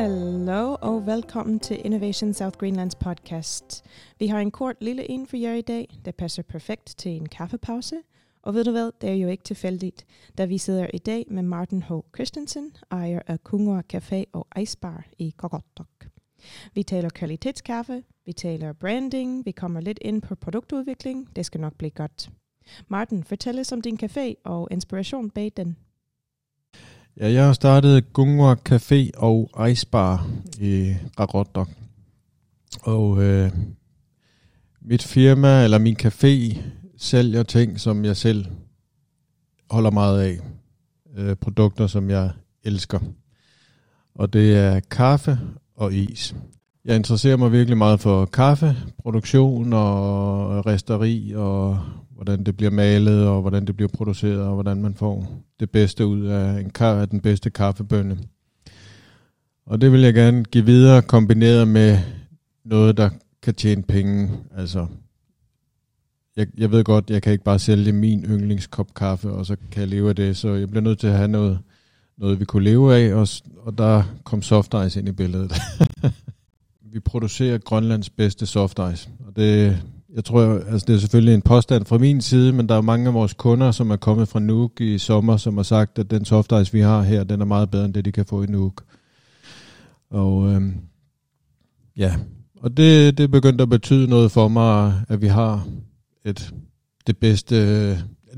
Hallo og velkommen til Innovation South Greenlands podcast. Vi har en kort lille en for jer i dag, der passer perfekt til en kaffepause. Og ved du hvad, det er jo ikke tilfældigt, da vi sidder i dag med Martin H. Christensen, ejer af Kungor Café og Icebar i Kokotok. Vi taler kvalitetskaffe, vi taler branding, vi kommer lidt ind på produktudvikling. Det skal nok blive godt. Martin, fortæl os om din café og inspiration bag den. Ja, jeg har startet Gungwa Café og Ice Bar i Rarotok. Og øh, mit firma, eller min café, sælger ting, som jeg selv holder meget af. Øh, produkter, som jeg elsker. Og det er kaffe og is. Jeg interesserer mig virkelig meget for kaffe, produktion og resteri og hvordan det bliver malet, og hvordan det bliver produceret, og hvordan man får det bedste ud af, en, af den bedste kaffebønne. Og det vil jeg gerne give videre, kombineret med noget, der kan tjene penge. Altså, jeg, jeg ved godt, jeg kan ikke bare sælge min yndlingskop kaffe, og så kan jeg leve af det, så jeg bliver nødt til at have noget, noget vi kunne leve af, og, og der kom soft ice ind i billedet. vi producerer Grønlands bedste soft ice, og det, jeg tror, altså det er selvfølgelig en påstand fra min side, men der er mange af vores kunder, som er kommet fra Nuuk i sommer, som har sagt, at den soft ice, vi har her, den er meget bedre end det, de kan få i Nuuk. Og øhm, ja, og det, det begyndte at betyde noget for mig, at vi har et, det bedste.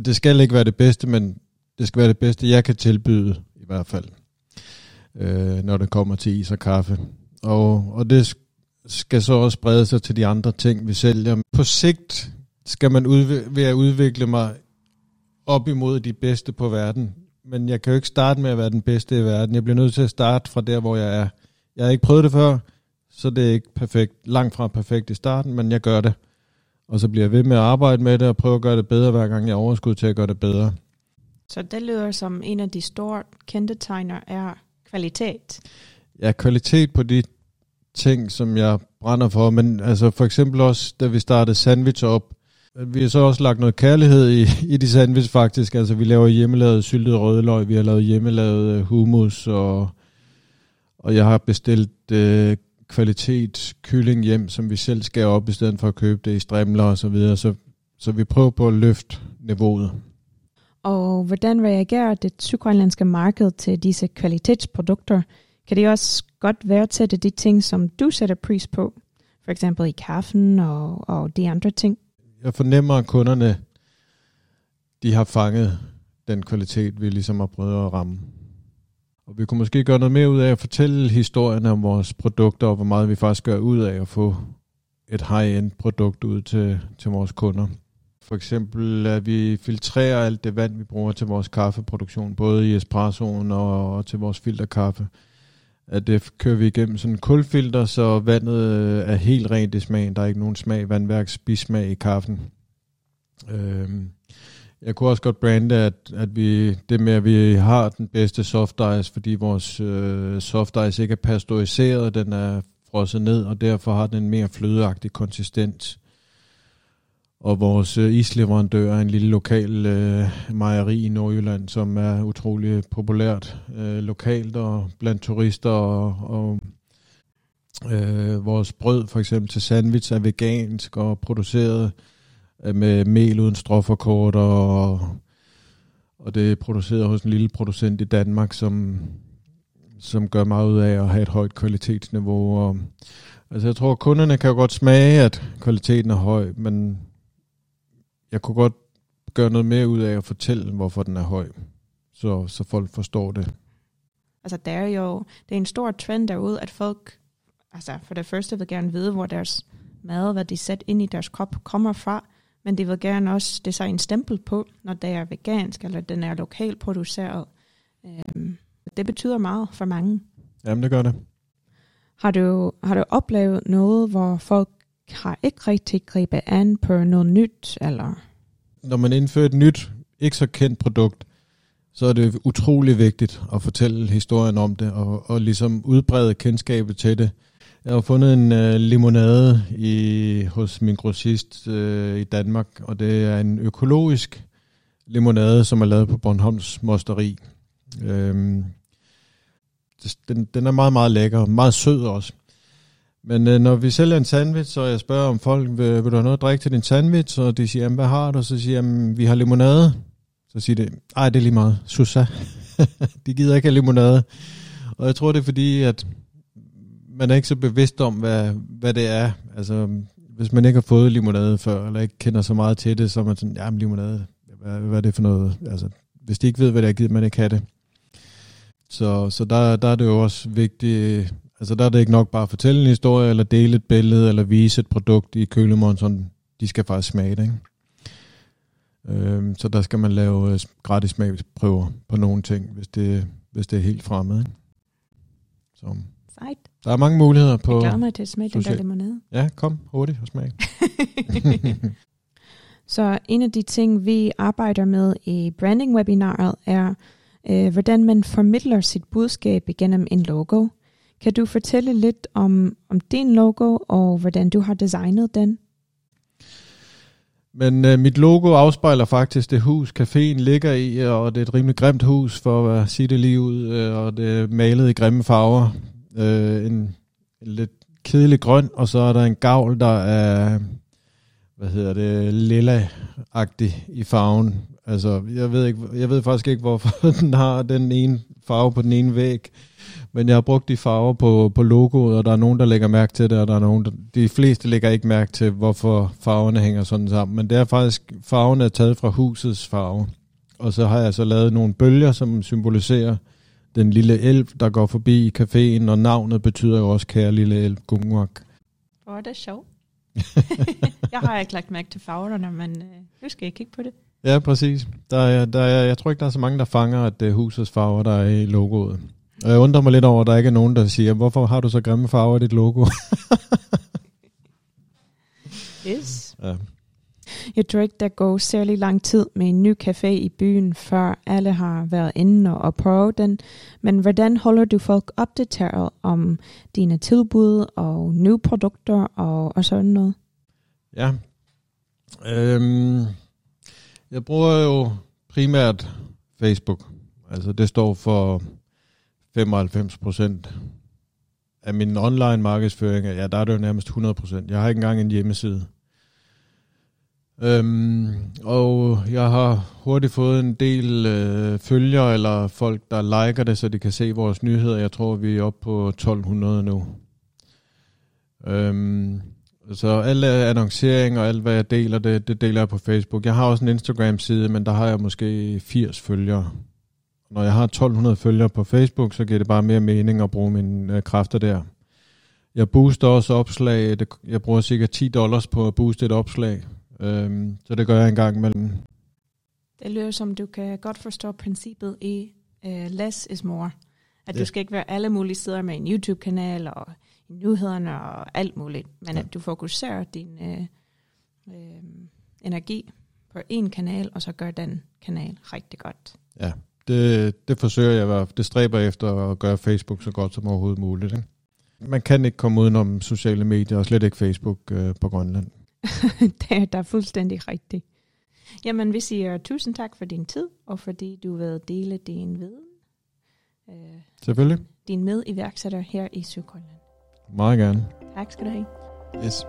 Det skal ikke være det bedste, men det skal være det bedste, jeg kan tilbyde i hvert fald, øh, når det kommer til is og kaffe. Og, og det skal så også sprede sig til de andre ting, vi sælger. På sigt skal man udv- ved at udvikle mig op imod de bedste på verden. Men jeg kan jo ikke starte med at være den bedste i verden. Jeg bliver nødt til at starte fra der, hvor jeg er. Jeg har ikke prøvet det før, så det er ikke perfekt, langt fra perfekt i starten, men jeg gør det. Og så bliver jeg ved med at arbejde med det og prøve at gøre det bedre, hver gang jeg overskud til at gøre det bedre. Så det lyder som en af de store kendetegner er kvalitet. Ja, kvalitet på de ting, som jeg brænder for, men altså for eksempel også, da vi startede sandwich op, vi har så også lagt noget kærlighed i, i de sandwich faktisk. Altså vi laver hjemmelavet syltet rødløg, vi har lavet hjemmelavet øh, hummus, og, og jeg har bestilt øh, kvalitet kylling hjem, som vi selv skal op, i stedet for at købe det i strimler og så videre. Så, så vi prøver på at løfte niveauet. Og hvordan reagerer det sydgrønlandske marked til disse kvalitetsprodukter? Kan det også godt værdsætte de ting, som du sætter pris på? For eksempel i kaffen og, og de andre ting. Jeg fornemmer, at kunderne de har fanget den kvalitet, vi ligesom har prøvet at ramme. Og vi kunne måske gøre noget mere ud af at fortælle historien om vores produkter, og hvor meget vi faktisk gør ud af at få et high-end produkt ud til, til vores kunder. For eksempel at vi filtrerer alt det vand, vi bruger til vores kaffeproduktion, både i espressoen og, og til vores filterkaffe at det kører vi igennem sådan en kulfilter, så vandet øh, er helt rent i smagen. Der er ikke nogen smag, vandværks bismag i kaffen. Øhm, jeg kunne også godt brande, at, at vi, det med, at vi har den bedste soft ice, fordi vores øh, soft ice ikke er pasteuriseret, den er frosset ned, og derfor har den en mere flødeagtig konsistens. Og vores øh, isleverandør er en lille lokal øh, mejeri i Nordjylland, som er utrolig populært øh, lokalt og blandt turister. Og, og øh, vores brød for eksempel til sandwich er vegansk og produceret øh, med mel uden stråforkort. Og, og det er produceret hos en lille producent i Danmark, som, som gør meget ud af at have et højt kvalitetsniveau. Og, altså jeg tror, at kunderne kan jo godt smage, at kvaliteten er høj, men jeg kunne godt gøre noget mere ud af at fortælle, hvorfor den er høj, så, så folk forstår det. Altså der er jo, det er en stor trend derude, at folk, altså for det første vil gerne vide, hvor deres mad, hvad de sætter ind i deres krop, kommer fra, men de vil gerne også designe en stempel på, når det er vegansk, eller den er lokalt produceret. Øhm, det betyder meget for mange. Jamen, det gør det. Har du, har du oplevet noget, hvor folk har ikke rigtig grebet an på noget nyt, eller? Når man indfører et nyt, ikke så kendt produkt, så er det utrolig vigtigt at fortælle historien om det, og, og ligesom udbrede kendskabet til det. Jeg har fundet en øh, limonade i, hos min grossist øh, i Danmark, og det er en økologisk limonade, som er lavet på Bornholms Mosteri. Øhm, den, den er meget, meget lækker. Meget sød også. Men øh, når vi sælger en sandwich, så jeg spørger om folk, vil, vil du have noget at drikke til din sandwich? Og de siger, jamen, hvad har du? Så siger jeg, vi har limonade. Så siger de, ej, det er lige meget. Susa. de gider ikke have limonade. Og jeg tror, det er fordi, at man er ikke så bevidst om, hvad, hvad det er. Altså, hvis man ikke har fået limonade før, eller ikke kender så meget til det, så er man sådan, jamen limonade, hvad, hvad er det for noget? Altså, hvis de ikke ved, hvad det er, gider man ikke have det. Så, så der, der er det jo også vigtigt, altså der er det ikke nok bare at fortælle en historie, eller dele et billede, eller vise et produkt i kølemåden, sådan, de skal faktisk smage det, ikke? Øhm, så der skal man lave øh, gratis smagsprøver på nogle ting, hvis det, hvis det er helt fremmed. Ikke? Så. Sejt. Der er mange muligheder på... Jeg glæder mig til at smage den der social- limonade. Ja, kom hurtigt og smag. Så en af de ting, vi arbejder med i branding-webinaret, er, øh, hvordan man formidler sit budskab igennem en logo. Kan du fortælle lidt om, om din logo, og hvordan du har designet den? Men øh, mit logo afspejler faktisk det hus, caféen ligger i, og det er et rimelig grimt hus, for at sige det lige ud, øh, og det er malet i grimme farver. Øh, en, en lidt kedelig grøn, og så er der en gavl, der er, hvad hedder det, lilla-agtig i farven. Altså, jeg ved, ikke, jeg ved faktisk ikke, hvorfor den har den ene farve på den ene væg. Men jeg har brugt de farver på, på logoet, og der er nogen, der lægger mærke til det, og der er nogen, der, de fleste lægger ikke mærke til, hvorfor farverne hænger sådan sammen. Men det er faktisk, farverne er taget fra husets farve. Og så har jeg så lavet nogle bølger, som symboliserer den lille elv, der går forbi i caféen, og navnet betyder jo også kære lille elv Gungwak. Hvor er det sjovt. jeg har ikke lagt mærke til farverne, men øh, nu skal jeg kigge på det. Ja, præcis. Der er, der er, jeg tror ikke, der er så mange, der fanger, at det er husets farver, der er i logoet. Og jeg undrer mig lidt over, at der ikke er nogen, der siger, hvorfor har du så grimme farver i dit logo? Yes. ja. Jeg tror ikke, der går særlig lang tid med en ny café i byen, før alle har været inde og prøvet den. Men hvordan holder du folk opdateret om dine tilbud og nye produkter og, og sådan noget? Ja. Øhm, jeg bruger jo primært Facebook. Altså det står for 95 procent af min online markedsføring. Ja, der er det jo nærmest 100 procent. Jeg har ikke engang en hjemmeside. Øhm, og jeg har hurtigt fået en del øh, følgere, eller folk, der liker det, så de kan se vores nyheder. Jeg tror, vi er oppe på 1200 nu. Øhm, så alle annoncering og alt, hvad jeg deler, det, det deler jeg på Facebook. Jeg har også en Instagram-side, men der har jeg måske 80 følgere. Når jeg har 1200 følgere på Facebook, så giver det bare mere mening at bruge mine øh, kræfter der. Jeg booster også opslag. Jeg bruger cirka 10 dollars på at booste et opslag. Øhm, så det gør jeg en gang imellem. Det lyder som, du kan godt forstå princippet i uh, less is more. At Ja. du skal ikke være alle mulige steder med en YouTube-kanal og nyhederne og alt muligt, men Ja. at du fokuserer din uh, uh, energi på en kanal, og så gør den kanal rigtig godt. Ja, det, det forsøger jeg i hvert fald. Det stræber efter at gøre Facebook så godt som overhovedet muligt. Ikke? Man kan ikke komme udenom sociale medier, og slet ikke Facebook øh, på Grønland. det er der fuldstændig rigtigt. Jamen, vi siger tusind tak for din tid, og fordi du vil dele din viden. Uh, Selvfølgelig. din mediværksætter her i Sydgrønland. Meget gerne. Tak skal du have. Yes.